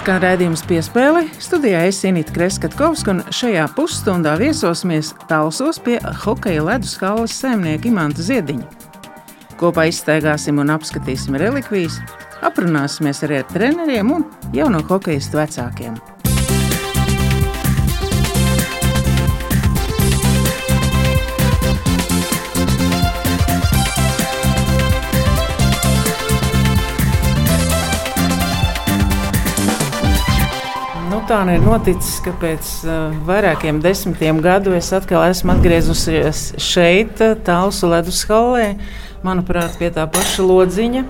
skan redzējums piespēle. Studijā es Inīti Kreskavska, un šajā pusstundā viesosimies Talsos pie hokeja ledus halas saimnieka Imanta Ziediņa. Kopā izstaigāsim un apskatīsim relikvijas, aprunāsimies arī ar treneriem un jauno hokeistu vecākiem. Tā nu ir noticis, ka pēc uh, vairākiem desmitiem gadu es atkal esmu atgriezusies šeit, Tālsu ledus hallē. Manuprāt, pie tā paša lodziņa,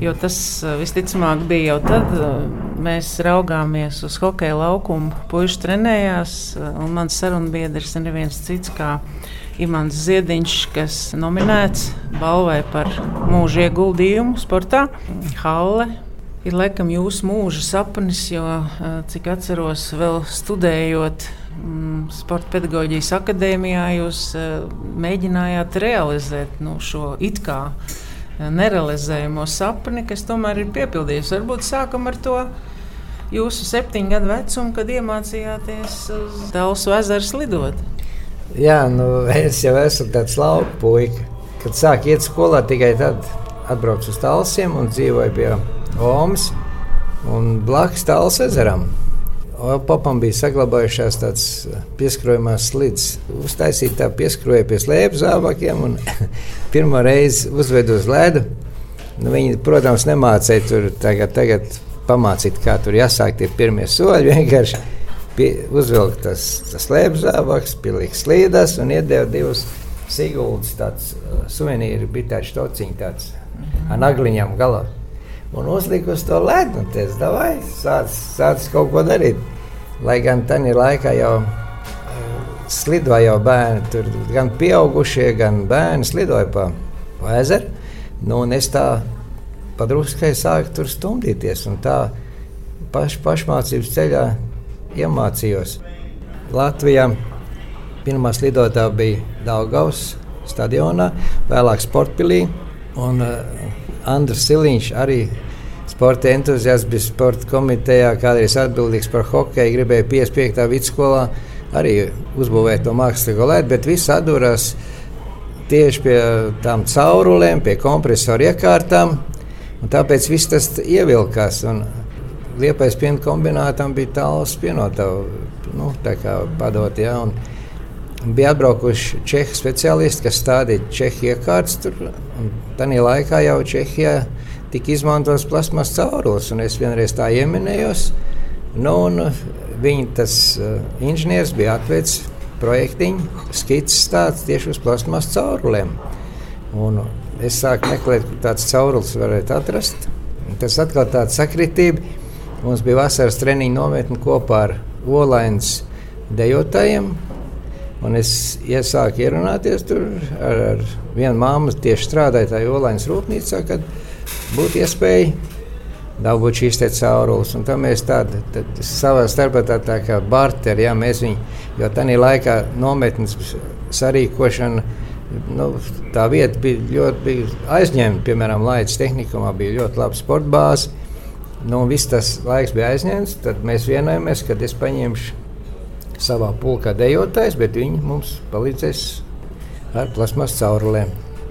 jo tas uh, visticamāk bija jau tad. Uh, mēs raugāmies uz hokeja laukumu, puiši trenējās, un mans sarunbiedrs ir neviens cits kā Imants Ziediņš, kas nominēts balvai par mūža ieguldījumu sportā Halle ir laikam jūsu mūža sapnis, jo, cik atceros, vēl studējot mm, Sporta pedagoģijas akadēmijā, jūs mēģinājāt realizēt nu, šo it kā nerealizējumu sapni, kas tomēr ir piepildījies. Varbūt sākam ar to jūsu septiņu gadu vecumu, kad iemācījāties uz Dāvidas ezeru slidot. Jā, nu, es jau esmu tāds lauka puika. Kad sāk iet skolā, tikai tad atbraucu uz Talsiem un dzīvoju pie Omas un blakus Tāls ezeram. Papam bija saglabājušās tādas pieskrojumās slīdes. Uztaisīt tā pieskroja pie slēpju zābakiem un pirmo reizi uzvedu uz ledu. Nu, viņi, protams, nemācīja tur tagad, tagad pamācīt, kā tur jāsāk tie pirmie soļi. Vienkārši pie, uzvilkt tas, tas slēpju zābaks, pielikt slīdas un iedeva divus sigultus, tāds uh, suvenīri bija tāds tociņš, tāds ar nagliņām galā un uzliku uz to. Un teicu, davai, sāc, sāc kaut ko darīt. Lai gan tajā laikā jau uh, slidoja jau bērni, tur gan pieaugušie, gan bērni slidoja pa, pa ezeru. Nu, es tā padruskai sāku tur stumdīties un tā paš, pašmācības ceļā iemācījos. Latvijā pirmā slidotāja bija Daugaus stadionā, vēlāk Sportpilī. Un, uh, Andris Siliņš arī sporta entuziasts, bija sporta komitejā, kādreiz atbildīgs par hokeju, gribēja 55. vidusskolā arī uzbūvēt to mākslīgo lietu, bet viss atdūrās tieši pie tām caurulēm, pie kompresoru iekārtām. Tāpēc viss tas ievilkās. Liepais piena kombinātam bija tāls pienotavu, nu, tā kā padot, jā. Un, Bija atbraukuši čehu speciālisti, kas stādīja čehu iekārtas. Tajā laikā jau Čehijā tika izmantots plasmas caurulis, un es vienreiz tā ieminējos. Nu, viņa tas uh, inženieris bija atveicis projektiņu, skices tāds tieši uz plasmas cauruliem. Un es sāku meklēt, kur tāds caurulis varētu atrast. Tas atkal tāds sakritība. Mums bija vasaras treniņu nometne kopā ar Olainas dejotājiem. Un es iesāku ierunāties tur ar, ar vienu māmu, tieši strādāju tajā Olaņas rūpnīcā, kad būtu iespēja dabūt šīs caurules. Un tā mēs tādu tā, savā starpā tā, tā kā barteri, ja mēs viņu, jo tajā laikā nometnes sarīkošana, nu, tā vieta bija ļoti bija aizņemta. Piemēram, Latvijas tehnikumā bija ļoti laba sporta bāze. Nu, viss tas laiks bija aizņemts, tad mēs vienojamies, ka es paņemšu savā pulkā dejotājs, bet viņi mums palīdzēs ar plasmas caurulēm.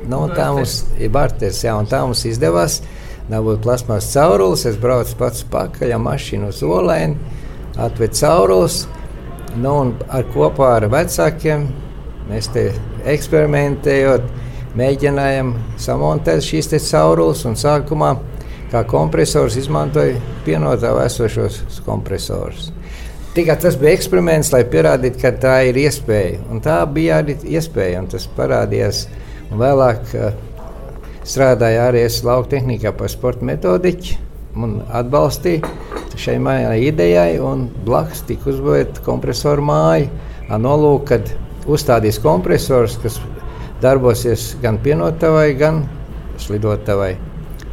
Nu, tā mums ir Barters, jā, un tā mums izdevās. Dabūt plasmas caurules, es braucu pats pakaļ ar mašīnu uz olēnu, atvedu caurules. Nu, ar kopā ar vecākiem mēs te eksperimentējot, mēģinājām samontēt šīs caurules un sākumā kā kompresors izmantoja pienotāvu esošos kompresorus. Tikai tas bija eksperiments, lai pierādītu, ka tā ir iespēja. Un tā bija arī iespēja, un tas parādījās. Un vēlāk uh, strādāja arī es lauka tehnikā par sporta metodiķu un atbalstīja šai mājai idejai. Blakus tika uzbūvēta kompresoru māja ar nolūku, kad uzstādīs kompresors, kas darbosies gan pienotavai, gan slidotavai.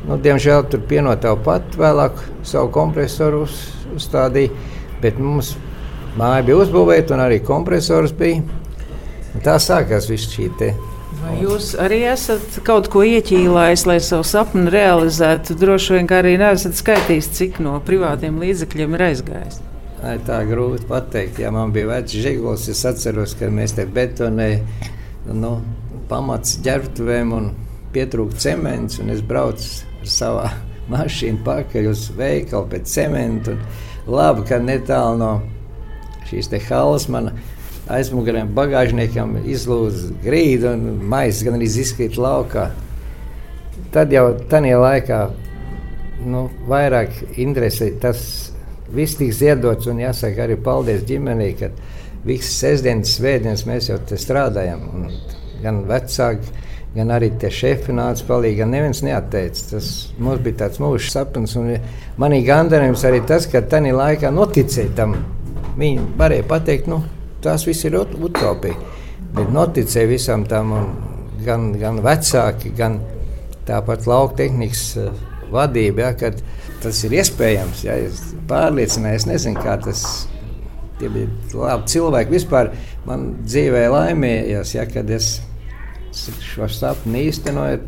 Nu, diemžēl tur pienotava pat vēlāk savu kompresoru uz, uzstādīja. Bet mums māja bija uzbūvēta un arī kompresors bija. Un tā sākās viss šī te. Vai jūs arī esat kaut ko ieķīlājis, lai savu sapni realizētu? Droši vien arī neesat skaitījis, cik no privātiem līdzekļiem ir aizgājis. Tā ir grūti pateikt. Ja man bija vecs žigls, es atceros, ka mēs te betonējam nu, pamats ģērbtuvēm un pietrūka cements. Es braucu ar savu mašīnu pakaļ uz veikalu pēc cementu. Labi, ka netālu no šīs halas man aizmugurēm bagāžniekam izlūza grīdu un maisa gan arī izkrīt laukā. Tad jau tajā laikā nu, vairāk interesē tas viss tika ziedots, un jāsaka arī paldies ģimenei, ka visas sestdienas, svētdienas mēs jau te strādājam. Un gan vecāki, gan arī tie šefi nāca palīdzi, gan neviens neatteica. Tas mums bija tāds mūžs sapnis, un manī gandarījums arī tas, ka tajā laikā noticēja tam. Viņi varēja pateikt, nu, tas viss ir utopija. Bet noticēja visam tam, gan, gan vecāki, gan tāpat lauka tehnikas eh, vadība. Ja, tas ir iespējams. Ja, es pārliecinājies, es nezinu, kā tas ir. bija labi cilvēki. Vispār man dzīvē laimējās, ja, kad es šo sapni īstenoju,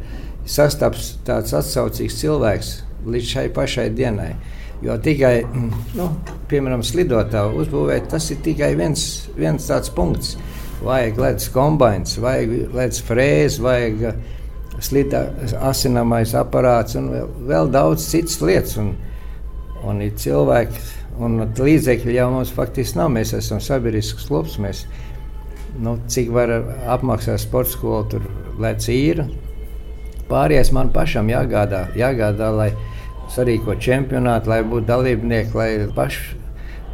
sastaps tāds atsaucīgs cilvēks līdz šai pašai dienai. Jo tikai, nu, piemēram, slidotāju uzbūvēt, tas ir tikai viens, viens tāds punkts. Vajag ledus kombinācijas, vajag ledus frēzi, vajag slita asinamais aparāts un vēl, vēl daudz citas lietas. Un, un ir cilvēki, un līdzekļi jau mums faktiski nav. Mēs esam sabiedrisks klubs. Mēs, nu, cik var apmaksāt sporta skolu, tur lēc īra. Pārējais man pašam jāgādā, jāgādā lai sarīko čempionātu, lai būtu dalībnieki, lai paši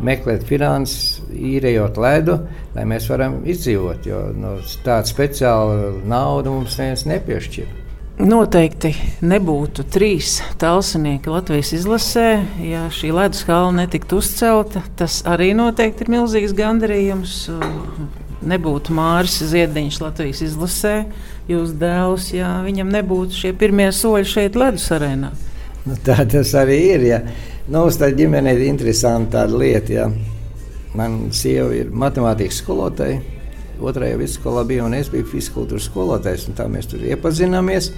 meklēt finanses, īrējot ledu, lai mēs varam izdzīvot. Jo nu, tādu speciālu naudu mums neviens nepiešķir. Noteikti nebūtu trīs talsinieki Latvijas izlasē, ja šī ledus hala netiktu uzcelta. Tas arī noteikti ir milzīgs gandarījums. Nebūtu Mārcis Ziedņš Latvijas izlasē, jūs dēls, ja viņam nebūtu šie pirmie soļi šeit ledus arēnā. Nu, tā tas arī ir. Ja. Nu, uz tā ģimene ir interesanta lieta. Ja. Man sieva ir matemātikas skolotāja. Otrajā vidusskolā bija un es biju fiziskultūras skolotājs. Tā mēs tur iepazināmies.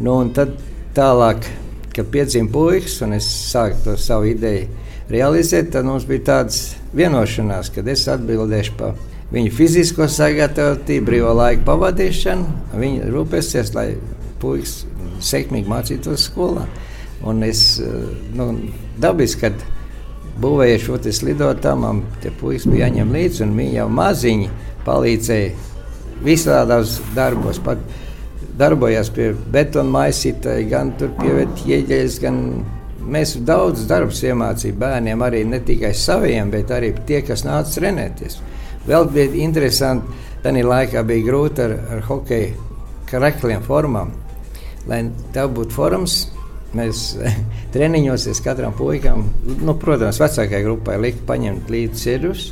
Nu, tad tālāk, kad piedzima puikas un es sāku to savu ideju realizēt, tad mums bija tāds vienošanās, ka es atbildēšu par viņu fizisko sagatavotību, brīvā laika pavadīšanu. Viņi rūpēsies, lai puikas sekmīgi mācītos skolā. Un es eh, nu, dabiski, kad būvēju šo lidotāju, man tie puikas bija jāņem līdzi, un viņi jau maziņi palīdzēja visādās darbos. Pat darbojās pie betona maisītāja, gan pie ķieģeļas, gan mēs daudz darbus iemācījām bērniem, arī ne tikai saviem, bet arī tie, kas nāca trenēties. Vēl bija interesanti, tajā laikā bija grūti ar, ar hokeja krekļiem formām. Lai tā būtu formas, Mēs treniņos katram puikam, nu, protams, vecākajai grupai lika paņemt līdzi ceļus.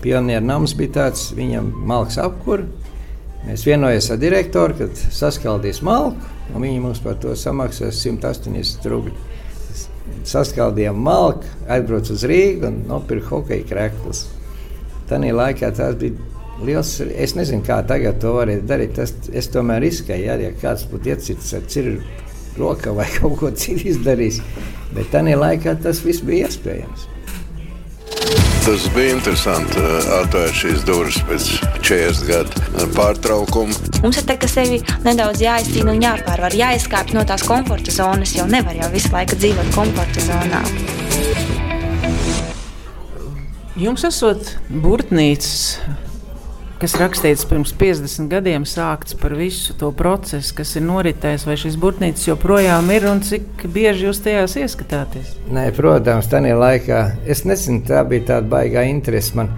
Pionieru nams bija tāds, viņam malks apkur. Mēs vienojamies ar direktoru, ka saskaldīs malku, un viņi mums par to samaksās 180 rubļus. Saskaldījām malku, aizbraucu uz Rīgu un nopirku hokeja krēklus. Tajā laikā tas bija liels. Es nezinu, kā tagad to varētu darīt. Tas, es tomēr riskēju, ja, ja kāds būtu iecits ar cirvi rokā vai kaut ko citu izdarījis. Bet tajā laikā tas viss bija iespējams. Tas bija interesanti uh, atvērt šīs durvis pēc 40 gadu pārtraukuma. Mums ir tā, ka sevi nedaudz jāizcīna un jāpārvar, jāizkāpj no tās komforta zonas, jo nevar jau visu laiku dzīvot komforta zonā. Jums esot burtnīcas kas rakstīts pirms 50 gadiem, sākts par visu to procesu, kas ir noritējis, vai šis burtnīcas joprojām ir un cik bieži jūs tajās ieskatāties? Nē, protams, tajā laikā es nezinu, tā bija tāda baigā interese. Man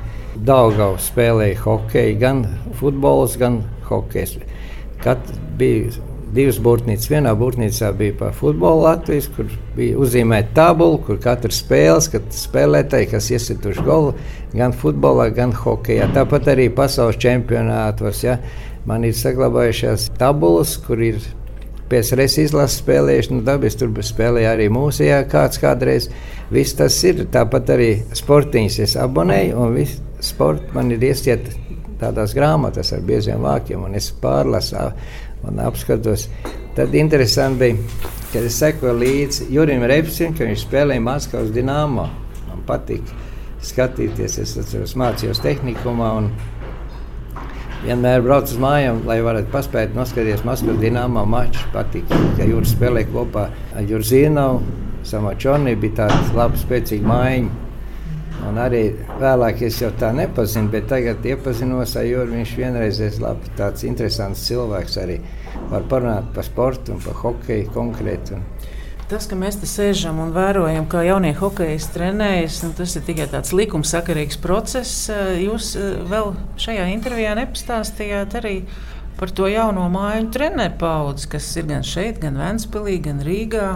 Daugavs spēlēja hokeju, gan futbols, gan hokejs. Kad bija divas būrnīcas. Vienā būrnīcā bija par futbolu Latvijas, kur bija uzzīmēta tabula, kur katrs spēles, kad spēlētāji, kas iesituši golu, gan futbolā, gan hokeja. Tāpat arī pasaules čempionātos. Ja, man ir saglabājušās tabulas, kur ir PSRS izlases spēlējuši, nu, dabis tur spēlēja arī mūsejā kāds kādreiz. Viss tas ir, tāpat arī sportiņas es abonēju, un viss sports man ir iestiet tādās grāmatās ar bieziem vākiem, un es pārlasu un apskatos. Tad interesanti bija, kad es sekoju līdzi Jurim Repsim, ka viņš spēlēja Maskavas Dienāmo. Man patīk skatīties, es atceros, mācījos tehnikumā. Vienmēr braucu uz mājām, lai varētu paspēt noskatīties Maskavas Dienāmo maču. Patīk, ka Juris spēlēja kopā ar Jurzīnovu. Samačoni bija tāda laba, spēcīga mājiņa. Un arī vēlāk es jau tā nepazinu, bet tagad iepazinos ar Jurgu. Viņš vienreiz ir labi, tāds interesants cilvēks. Arī var parunāt par sportu un par hokeju konkrēti. Tas, ka mēs te sēžam un vērojam, kā jaunie hokeisti trenējas, nu, tas ir tikai tāds likumsakarīgs process. Jūs eh, vēl šajā intervijā nepastāstījāt arī par to jauno māju treneru paudzi, kas ir gan šeit, gan Ventspīlī, gan Rīgā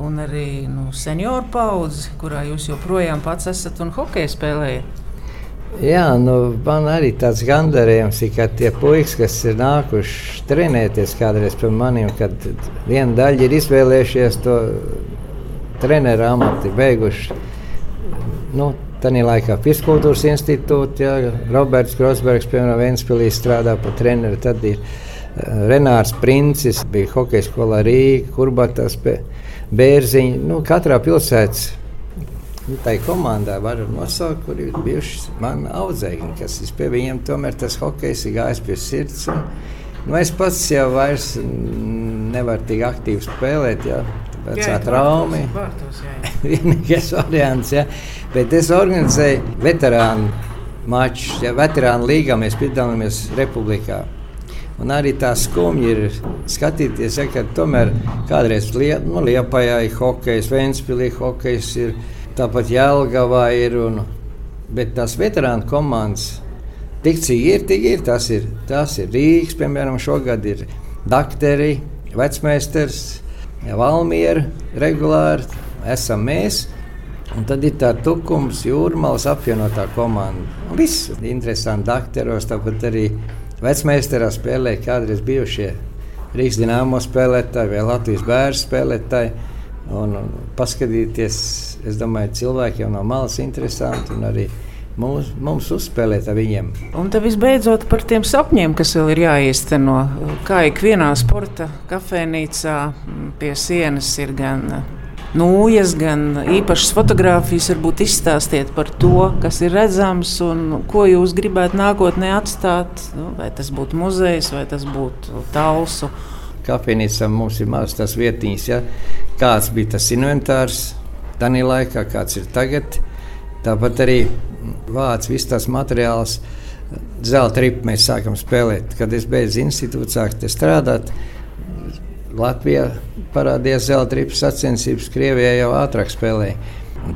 un arī nu, senioru paudzi, kurā jūs joprojām pats esat un hokeju spēlējat. Jā, nu, man arī tāds gandarījums ir, ka tie puikas, kas ir nākuši trenēties kādreiz pie maniem, kad viena daļa ir izvēlējušies to treneru amatu, beiguši. Nu, Tanī laikā Fiskultūras institūtā, ja, Roberts Krosbergs, piemēram, Vēnspilī strādā par treneru. Tad ir uh, Renārs Princis, bija hokeja skolā Rīga, Kurbatās. Pie, bērziņi. Nu, katrā pilsētā nu, tā komandā var nosaukt, kur ir bijuši mani audzēkņi, kas ir pie viņiem. Tomēr tas hokejs ir gājis pie sirds. Un, nu, es pats jau vairs nevaru tik aktīvi spēlēt. Jā. Vecā trauma. Vienīgais variants, ja. Bet es organizēju veterānu mačus, ja veterānu līgā mēs piedalāmies Republikā. Un arī tā skumja ir skatīties, ja, ka tomēr kādreiz liet, nu, Liepājā ir hokejs, Vēnspilī hokejs ir, tāpat Jelgavā ir. Un, bet tās veterānu komandas, tik cik ir, tik ir. Tas ir, tas ir Rīgas, piemēram, šogad ir Dakteri, Vecmeisters, Valmiera regulāri, esam mēs. Un tad ir tā tukums, jūrmālas apvienotā komanda. Un viss interesanti dakteros, tāpat arī Vecmeistarā spēlēja kādreiz bijušie Rīgas dīnāmo spēlētāji vai Latvijas bērnu spēlētāji. Un, un paskatīties, es domāju, cilvēkiem no malas interesanti un arī mums, mums uzspēlēt ar viņiem. Un tad visbeidzot par tiem sapņiem, kas vēl ir jāīsteno. Kā ikvienā sporta kafejnīcā pie sienas ir gan nūjas, gan īpašas fotogrāfijas. Varbūt izstāstiet par to, kas ir redzams un ko jūs gribētu nākotnē atstāt. Nu, vai tas būtu muzejs, vai tas būtu talsu. Kafejnīcā mums ir maz tas vietiņas, ja? kāds bija tas inventārs tajā laikā, kāds ir tagad. Tāpat arī vāc viss tas materiāls. Zelta ripu mēs sākam spēlēt. Kad es beidzu institūtu, sāku strādāt. Latvijā parādījās zelta ripas sacensības, Krievijā jau ātrāk spēlēja.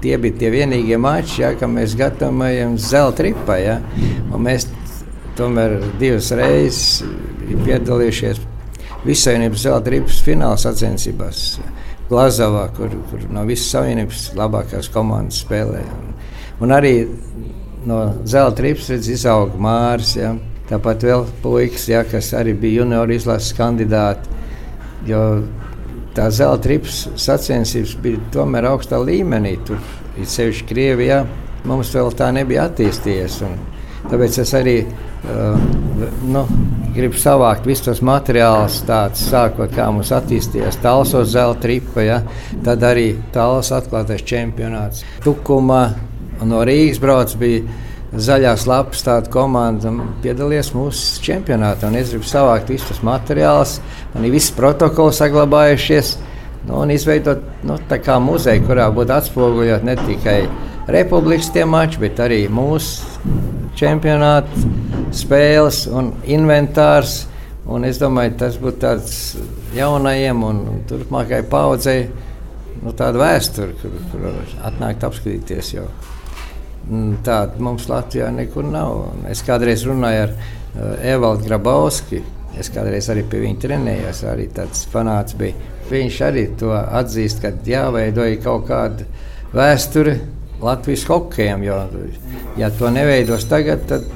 Tie bija tie vienīgie mači, ja, kad mēs gatavojam zelta ripai. Ja. Un mēs tomēr divas reizes piedalījušies Visavienības zelta ripas fināla sacensībās. Glazovā, kur, kur no visas savienības labākās komandas spēlēja. Un, un arī no zelta ripas izauga Māris. Ja. Tāpat vēl puikas, ja, kas arī bija junioru izlases kandidāti. Jo tā zelta rips sacensības bija tomēr augstā līmenī. Tur ir sevišķi Krievijā. Mums vēl tā nebija attīstījies. Tāpēc es arī uh, nu, gribu savākt visus tos materiālus, tādus, sākot kā mums attīstījās tālsos zelta ripa, ja? tad arī tālsos atklātais čempionāts. Tukumā no Rīgas brauc bija zaļās lapas tāda komanda piedalījās mūsu čempionātā. Es gribu savākt visus tos materiālus, man ir visi protokoli saglabājušies. Nu, un izveidot nu, tādu muzeju, kurā būtu atspoguļot ne tikai republikas mači, bet arī mūsu čempionāta spēles un inventārs. Un es domāju, tas būtu tāds jaunajiem un turpmākajai paudzei nu, tāda vēsture, kur, kur atnākt apskatīties. Jau. Mm, tāda mums Latvijā nekur nav. Es kādreiz runāju ar uh, Evaldu Grabovski. Es kādreiz arī pie viņa trenējos, arī tāds fanāts bija. Viņš arī to atzīst, ka jāveidoja kaut kāda vēsture Latvijas hokejam. Jo, ja to neveidos tagad, tad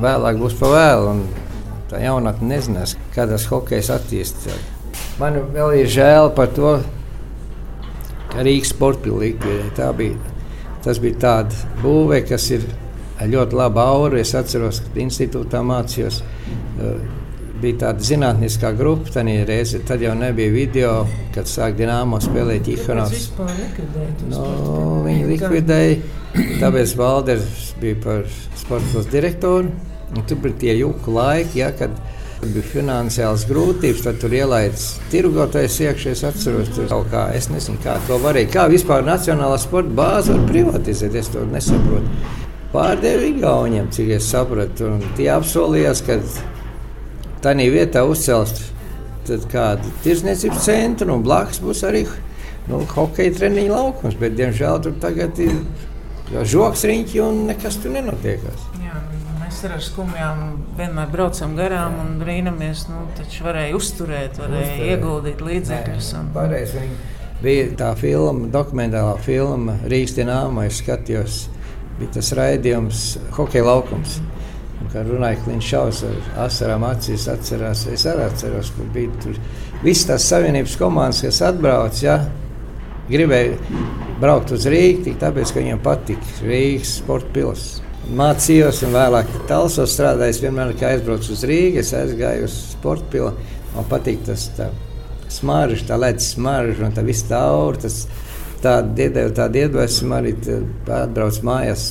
vēlāk būs pa vēlu. Tā jaunatne nezinās, kā tas hokejs attīstās. Man vēl ir žēl par to, ka Rīgas sporta līnija tā bija Tas bija tāds būve, kas ir ļoti labu auru. Es atceros, ka institūtā mācījos. Uh, bija tāda zinātniskā grupa, tajā reizē. Tad jau nebija video, kad sāk dīnāmo spēlēt Ihanovs. No, viņi likvidēja, tāpēc Valders bija par sporta direktoru. Tur bija tie juku laiki, ja, kad bija finansiāls grūtības, tad tur ielaidis tirgotājs iekšā. Es atceros, tur kaut kā, es nezinu, kā to varēja. Kā vispār Nacionālā sporta bāze var privatizēt, es to nesaprotu. Pārdevi Igauniem, cik es sapratu, un tie apsolījās, ka tādā vietā uzcels kādu tirsniecības centru, un blakus būs arī nu, hokeja treniņu laukums. Bet, diemžēl tur tagad ir žoks riņķi un nekas tur nenotiekās. Ar skumjām vienmēr braucam garām un brīnamies. Nu, taču varēja uzturēt, varēja uzturēt. ieguldīt līdzekļus. Un... Pareizi. Bija tā filma, dokumentālā filma Rīgas dīnāmā. Es skatījos, bija tas raidījums Hokeja laukums. Mm. Kā runāja Kliņš Šaus ar asarām acīs, atcerās, es arī atceros, kur bija tur visas tās savienības komandas, kas atbrauc, ja, gribēja braukt uz tik tāpēc, ka viņiem patika Rīgas sporta pils. Mācījos un vēlāk talsos strādājis vienmēr, kad aizbraucu uz Rīgu, es aizgāju uz sporta pili. Man patīk tas smaržs, tā ledus smaržs un tā viss tā aura, tas tāda iedvesma arī atbrauc mājās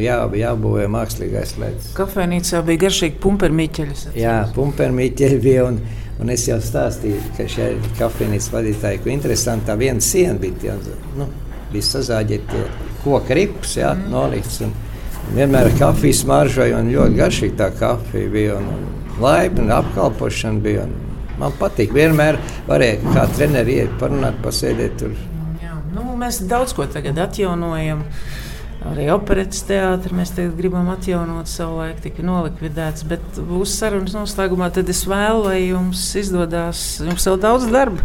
jā, jābūvē mākslīgais ledus. Kafejnīcā bija garšīgi pumpermīķeļi. Jā, pumpermīķeļi bija. Un, un es jau stāstīju, ka šai kafejnīcas vadītājai, ka interesanti tā viena siena bija, tie, nu, bija sazāģēti koka rips, jā, mm. nolikts. Un vienmēr kafijas smaržoja un ļoti garšīgi tā kafija bija. Un, un laipni un apkalpošana bija. Un, Man patīk, vienmēr varēja kā treneri iet, parunāt, pasēdēt tur. Jā, nu, mēs daudz ko tagad atjaunojam. Arī operetes teātris mēs gribam atjaunot, savulaik tika nolikvidēts. Bet būs sarunas noslēgumā, tad es vēlu, lai jums izdodas, jums vēl daudz darba,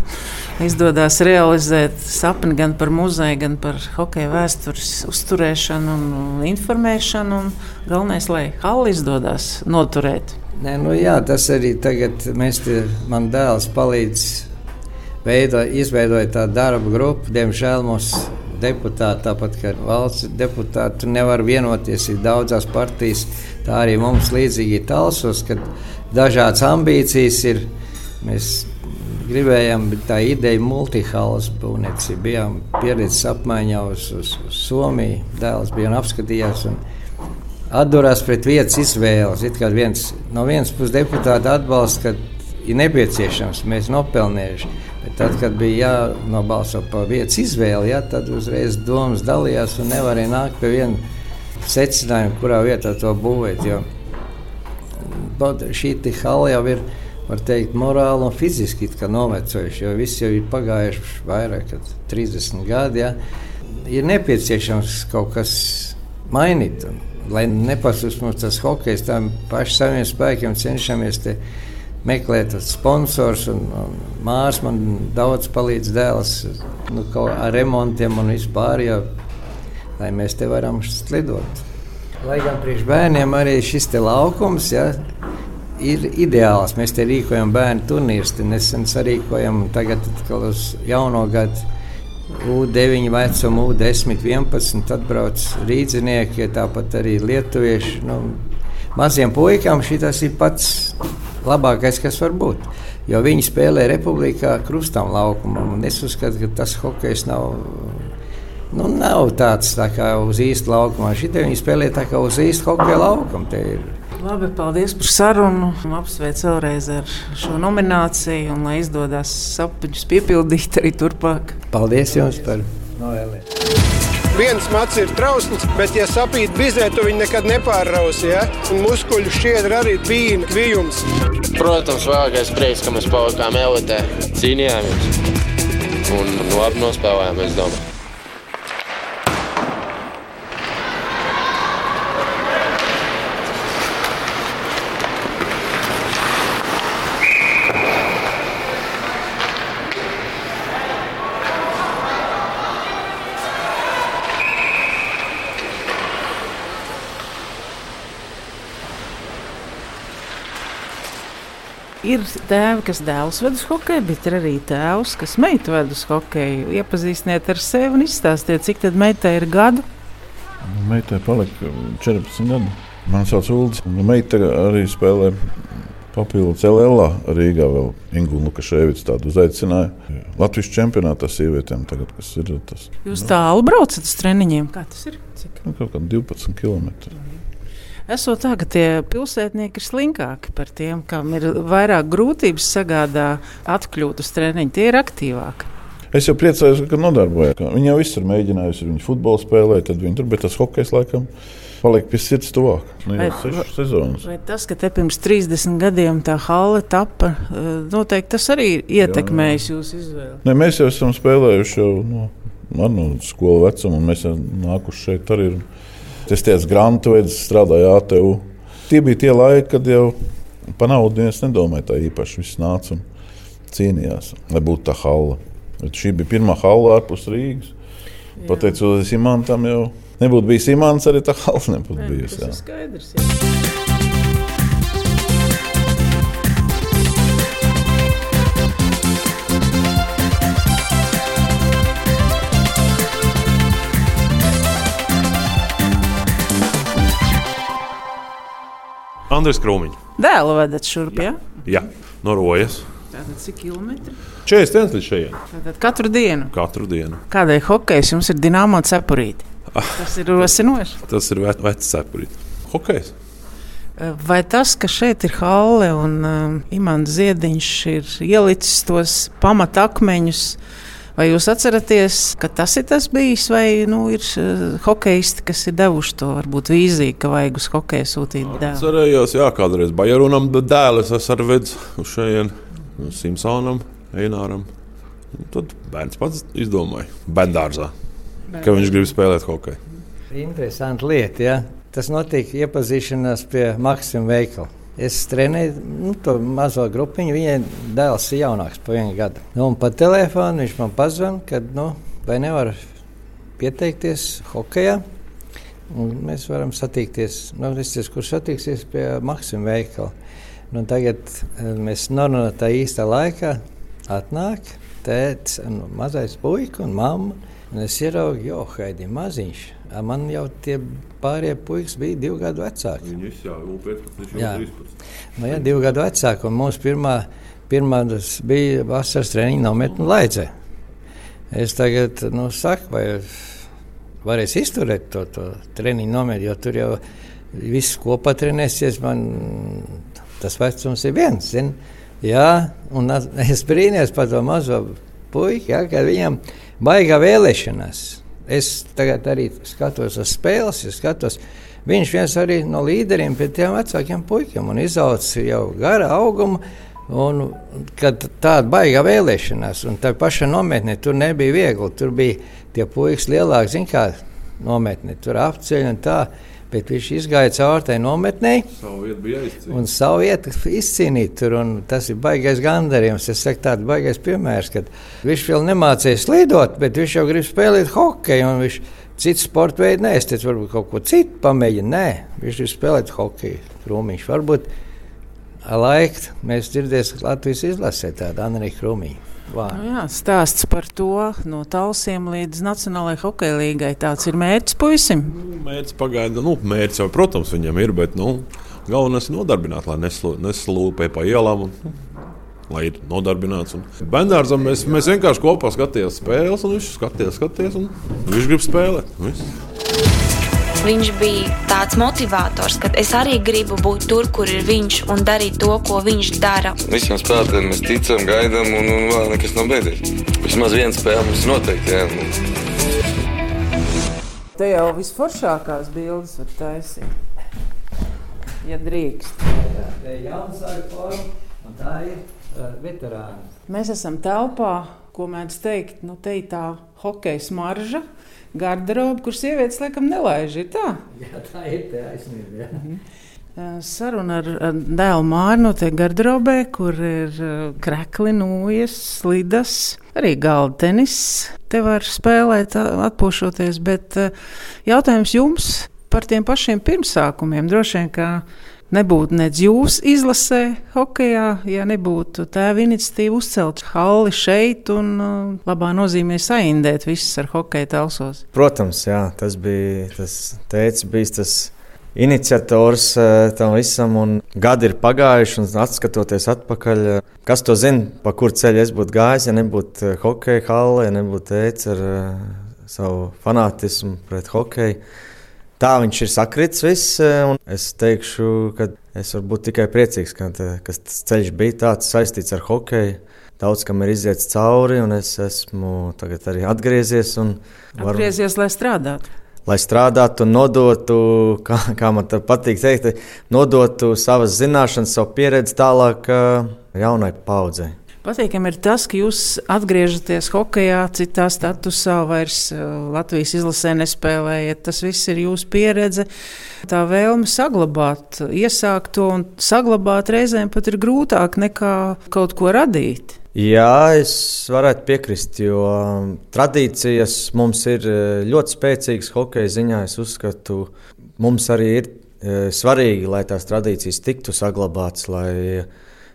izdodas realizēt sapni gan par muzeju, gan par hokeja vēstures uzturēšanu un informēšanu. Un galvenais, lai halli izdodas noturēt. Nē, nu jā, tas arī tagad mēs te, man dēls palīdz veidot, izveidot tādu darbu grupu. Diemžēl mums deputāti, tāpat kā valsts deputāti, nevar vienoties. Ir daudzas partijas, tā arī mums līdzīgi ir talsos, kad dažādas ambīcijas ir. Mēs gribējām tā ideja multihalas būvniecība. Bijām pieredzes apmaiņā uz, uz, uz Somiju. Dēls bija un apskatījās. Un Atdurās pret vietas izvēles. Viens, no vienas puses deputāti atbalsta, ka ir nepieciešams, mēs nopelnījuši. Bet tad, kad bija jānobalso par vietas izvēli, ja, tad uzreiz domas dalījās un nevarēja nākt pie viena secinājuma, kurā vietā to būvēt. Jo šī hala jau ir teikt, morāli un fiziski novecojuši, jo viss jau ir pagājuši vairāk kā 30 gadi. Ja. Ir nepieciešams kaut kas mainīt. Un, lai nepazūd mums tas hokejs, tādiem pašiem saviem spēkiem cenšamies meklēt sponsors. Un, un Mārs man daudz palīdz dēls nu, ar remontiem un vispār, ja, lai mēs te varam slidot. Lai gan priekš bērniem arī šis laukums ja, ir ideāls. Mēs te rīkojam bērnu turnīrus, nesen sarīkojam tagad uz jauno gadu. U9 vecuma, U10, 11, atbrauc rīznieki, tāpat arī lietuvieši. Nu, maziem puikām šis ir pats labākais, kas var būt. Jo viņi spēlē Republikā krustām laukumam. Es uzskatu, ka tas hokejs nav. Nu, nav tāds tā kā uz īsta laukuma. Šitie viņi spēlē tā kā uz īsta hokeja laukuma. Labi, paldies par sarunu. Apsveicu vēlreiz ar šo nomināciju un lai izdodas sapņus piepildīt arī turpmāk. Paldies jums par novēlēšanu viens mats ir trausls, bet, ja sapīt bizē, tu viņu nekad nepārrausi. Ja? Un muskuļu šķiedra arī bija kvijums. Protams, vēlākais prieks, ka mēs palikām elitē, cīnījāmies un labi nospēlējām, es domāju. Ir tēvi, kas dēlus ved uz hokeju, bet ir arī tēvs, kas meitu ved uz hokeju. Iepazīstiniet ar sevi un izstāstiet, cik tad meitai ir gadu. Meitai palika 14 gadi. Man sauc Ulrichs. Meita arī spēlē papildus LLA Rīgā. Vēl Ingūna Lukaševics tādu uzaicināja. Latvijas čempionātā sievietēm tagad, kas ir tas. Jūs tālu braucat uz treniņiem? Kā tas ir? Cik? Nu, kaut kā 12 km. Esot tā, ka tie pilsētnieki ir slinkāki par tiem, kam ir vairāk grūtības sagādā atkļūt uz treniņu. Tie ir aktīvāki. Es jau priecājos, ka nodarbojos. Viņi jau visur mēģinājuši, viņi futbolu spēlēja, tad viņi tur, bet tas hokejs laikam paliek pie sirds tuvāk. Nu, sezonas. Vai tas, ka te pirms 30 gadiem tā hale tapa, eh, noteikti tas arī ietekmējis jūsu izvēli? Ne, mēs jau esam spēlējuši jau no, no skolu vecuma, un mēs esam nākuši šeit arī. Es tiesu grantu veidu, strādāju ATU. Tie bija tie laiki, kad jau par naudu es nedomāju tā īpaši. Viss nāca un cīnījās, lai būtu tā hala. Bet šī bija pirmā hala ārpus Rīgas. Pateicoties Imantam, jau nebūtu bijis Imants, arī tā hala nebūtu bijusi. Tas ir skaidrs. Jā. Andrēs Krūmiņš. Dēlu vedat šurp, jā? Jā, no rojas. Tātad cik kilometri? 41 līdz šeit. Tātad katru dienu. Katru dienu. Kādēļ hokejs jums ir dināmo cepurīti? Tas ir rosinoši. Tas ir ve vecs cepurīti. Hokejs. Vai tas, ka šeit ir halle un um, Imants Ziediņš ir ielicis tos pamatakmeņus, vai jūs atceraties, ka tas ir tas bijis, vai nu, ir uh, hokeisti, kas ir devuši to varbūt vīziju, ka vajag uz hokeju sūtīt dēlu? Cerējos, jā, kādreiz Bajarunam dēlis es ar vedzu uz šejien, Simpsonam, Eināram. Tad bērns pats izdomāja, bērngārzā, ka viņš grib spēlēt hokeju. Interesanti lieta. Ja? Tas notika iepazīšanās pie Maksima veikala. Es trenēju nu, to mazo grupiņu. Viņai dēls ir jaunāks par vienu gadu. Nu, un pa telefonu viņš man pazvanīja, ka nu, vai nevar pieteikties hokeja. Mēs varam satikties. Nu, teicu, kurš satiksies pie Maksima veikala. Nu, tagad eh, mēs norunājam tā īstā laikā. Atnāk tēvs, mazais puika un mamma. Un es ieraugu, jo Haidi maziņš. Man jau tie pārējie puikas bija divi gadu vecāki. Viņus jau ir 15, Jā. Nu, jā, divi gadu vecāki. Un mums pirmā, pirmā bija vasaras treniņa nometne Laidzē. Es tagad nu, saku, vai varēs izturēt to, to treniņu nometni, jo tur jau viss kopā trenēsies. Man tas vecums ir viens. Zin? Jā, un es brīnījos par to mazo puiku, ja, kad viņam baigā vēlēšanās. Es tagad arī skatos uz spēles, es skatos. Viņš viens arī no līderiem pie tiem vecākiem puikiem un izaugs jau gara auguma. Un, kad tāda baigā vēlēšanās, un tā paša nometnē tur nebija viegli. Tur bija tie puikas lielāki, zināmā kā nometnē, tur apceļ un tā. Bet viņš izgāja cauri tai nometnē Savu vietu bija aizcīnīts. un savu vietu izcīnīt. Tur, un tas ir baisais gandarījums. Es saku, tāds baisais piemērs, kad viņš vēl nemācījās lidot, bet viņš jau grib spēlēt hokeju. un Viņš citu sporta veidu nē, es teicu, varbūt kaut ko citu pamēģināt. Nē, viņš grib spēlēt hokeju. Krūmiņš. Varbūt ar laiku mēs dzirdēsim Latvijas izlasē tādu Anriju Krūmiņu. Nu, jā, stāsts par to no talsiem līdz Nacionālajai hokeja līgai. Tāds ir mērķis puisim. Mērķis pagaida, nu, mērķis jau, protams, viņam ir, bet nu, galvenais ir nodarbināt, lai neslūpē pa ielām. Un, nu, Lai ir nodarbināts. Bendārzam mēs, mēs vienkārši kopā skatījāmies spēles, un viņš skatījās, skatījās, un viņš grib spēlēt. Viss. Viņš bija tāds motivators, ka es arī gribu būt tur, kur ir viņš un darīt to, ko viņš dara. Visiem spēlētājiem mēs ticam, gaidām, un, un vēl nekas nav beidzies. Vismaz viena spēle mums noteikti. Jā. Te jau visforšākās bildes var taisīt. Ja drīkst. Tā ir jauna forma, un tā ir uh, veterāna. Mēs esam telpā, ko mēdz teikt, nu, te ir tā hokeja smarža, garderoba, kur sievietes laikam nelaiž. Ir tā? Jā, tā ir taisnība. Eh, Saruna ar, ar dēlu Māru notiek garderobē, kur ir krekli, nūjas, slidas, arī galda tenis. Te var spēlēt, atpūšoties, bet jautājums jums par tiem pašiem pirmsākumiem. Droši vien, ka nebūtu nedz jūs izlasē, hokeja, ja nebūtu tēva iniciatīva uzcelt halli šeit un uh, labā nozīmē saindēt visus ar hokeja talsos? Protams, jā, tas bija tas teicis, bijis tas iniciators uh, tam visam, un gadi ir pagājuši, un atskatoties atpakaļ, uh, kas to zina, pa kur ceļu es būtu gājis, ja nebūtu hokeja halli, ja nebūtu teicis ar savu fanātismu pret hokeju. Tā viņš ir sakritis viss, un es teikšu, ka es varu būt tikai priecīgs, ka, ka tas ceļš bija tāds saistīts ar hokeju. Daudz kam ir iziets cauri, un es esmu tagad arī atgriezies. Varu, atgriezies, lai strādātu. Lai strādātu nodotu, kā, kā man patīk teikt, nodotu savas zināšanas, savu pieredzi tālāk jaunai paudzei. Patīkami ir tas, ka jūs atgriežaties hokeja, citā statusā, vairs eh, Latvijas izlasē nespēlējat. Tas viss ir jūsu pieredze. Tā vēlme saglabāt, iesākt to un saglabāt reizēm pat ir grūtāk nekā kaut ko radīt. Jā, es varētu piekrist, jo tradīcijas mums ir eh, ļoti spēcīgas hokeja ziņā. Es uzskatu, mums arī ir eh, svarīgi, lai tās tradīcijas tiktu saglabātas,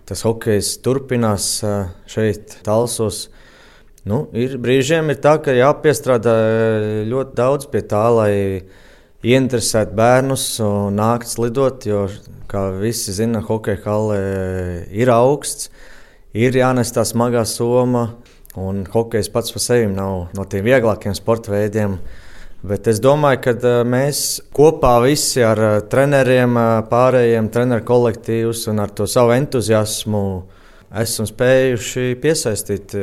tas hokejs turpinās šeit, Talsos. Nu, ir brīžiem ir tā, ka jāpiestrādā ļoti daudz pie tā, lai ieinteresētu bērnus un nākt slidot, jo, kā visi zina, hokeja hale ir augsts, ir jānes tā smagā soma, un hokejs pats par sevi nav no tiem vieglākiem sporta veidiem. Bet es domāju, ka eh, mēs kopā visi ar eh, treneriem, eh, pārējiem treneru kolektīvus un ar to savu entuziasmu esam spējuši piesaistīt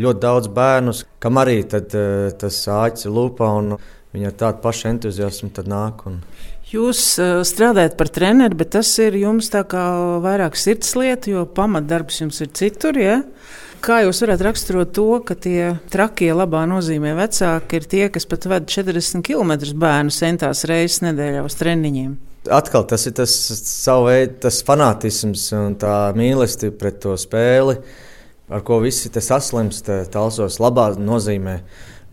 ļoti daudz bērnus, kam arī tad, tas āķis lūpā un viņi ar tādu pašu entuziasmu nāk. Un... Jūs strādājat par treneri, bet tas ir jums tā kā vairāk sirdslieta, jo pamatdarbs jums ir citur. Ja? Kā jūs varat raksturot to, ka tie trakie, labā nozīmē vecāki, ir tie, kas pat ved 40 km bērnu centās reizes nedēļā uz treniņiem? Atkal tas ir tas savu veidu tas fanātisms un tā mīlestība pret to spēli, ar ko visi tas saslimst, talsos labā nozīmē.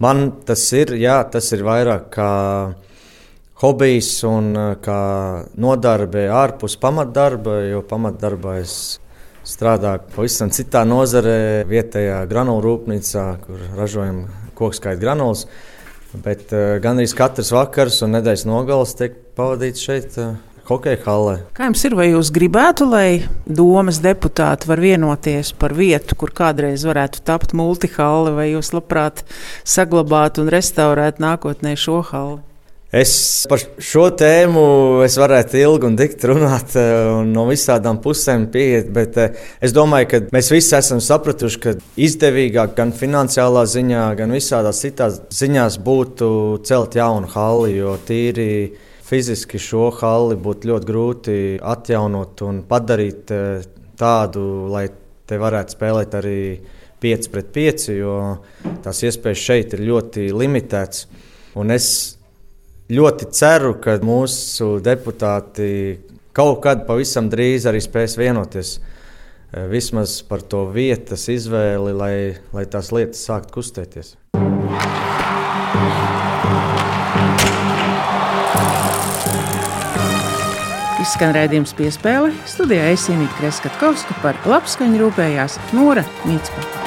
Man tas ir, jā, tas ir vairāk kā hobijs un kā nodarbe ārpus pamatdarba, jo pamatdarbā es strādā pavisam citā nozarē, vietējā granulu rūpnīcā, kur ražojam kokskaitu granulas. Bet uh, gandrīz katrs vakars un nedēļas nogales tiek pavadīts šeit. Uh, Hokeja hallē. Kā jums ir, vai jūs gribētu, lai domas deputāti var vienoties par vietu, kur kādreiz varētu tapt multihalle, vai jūs labprāt saglabātu un restaurētu nākotnē šo halli? Es par šo tēmu varētu ilgi un dikti runāt, eh, un no visām pusēm pieiet, bet eh, es domāju, ka mēs visi esam sapratuši, ka izdevīgāk gan finansiālā ziņā, gan visādās citās ziņās būtu celt jaunu halli, jo tīri fiziski šo halli būtu ļoti grūti atjaunot un padarīt eh, tādu, lai te varētu spēlēt arī 5 pret 5, jo tās iespējas šeit ir ļoti limitētas. Un es ļoti ceru, ka mūsu deputāti kaut kad pavisam drīz arī spēs vienoties eh, vismaz par to vietas izvēli, lai, lai tās lietas sāktu kustēties. Izskan redzējums piespēle studijā Esinīta Kreskavska par labskaņu rūpējās Nora Mītspēka.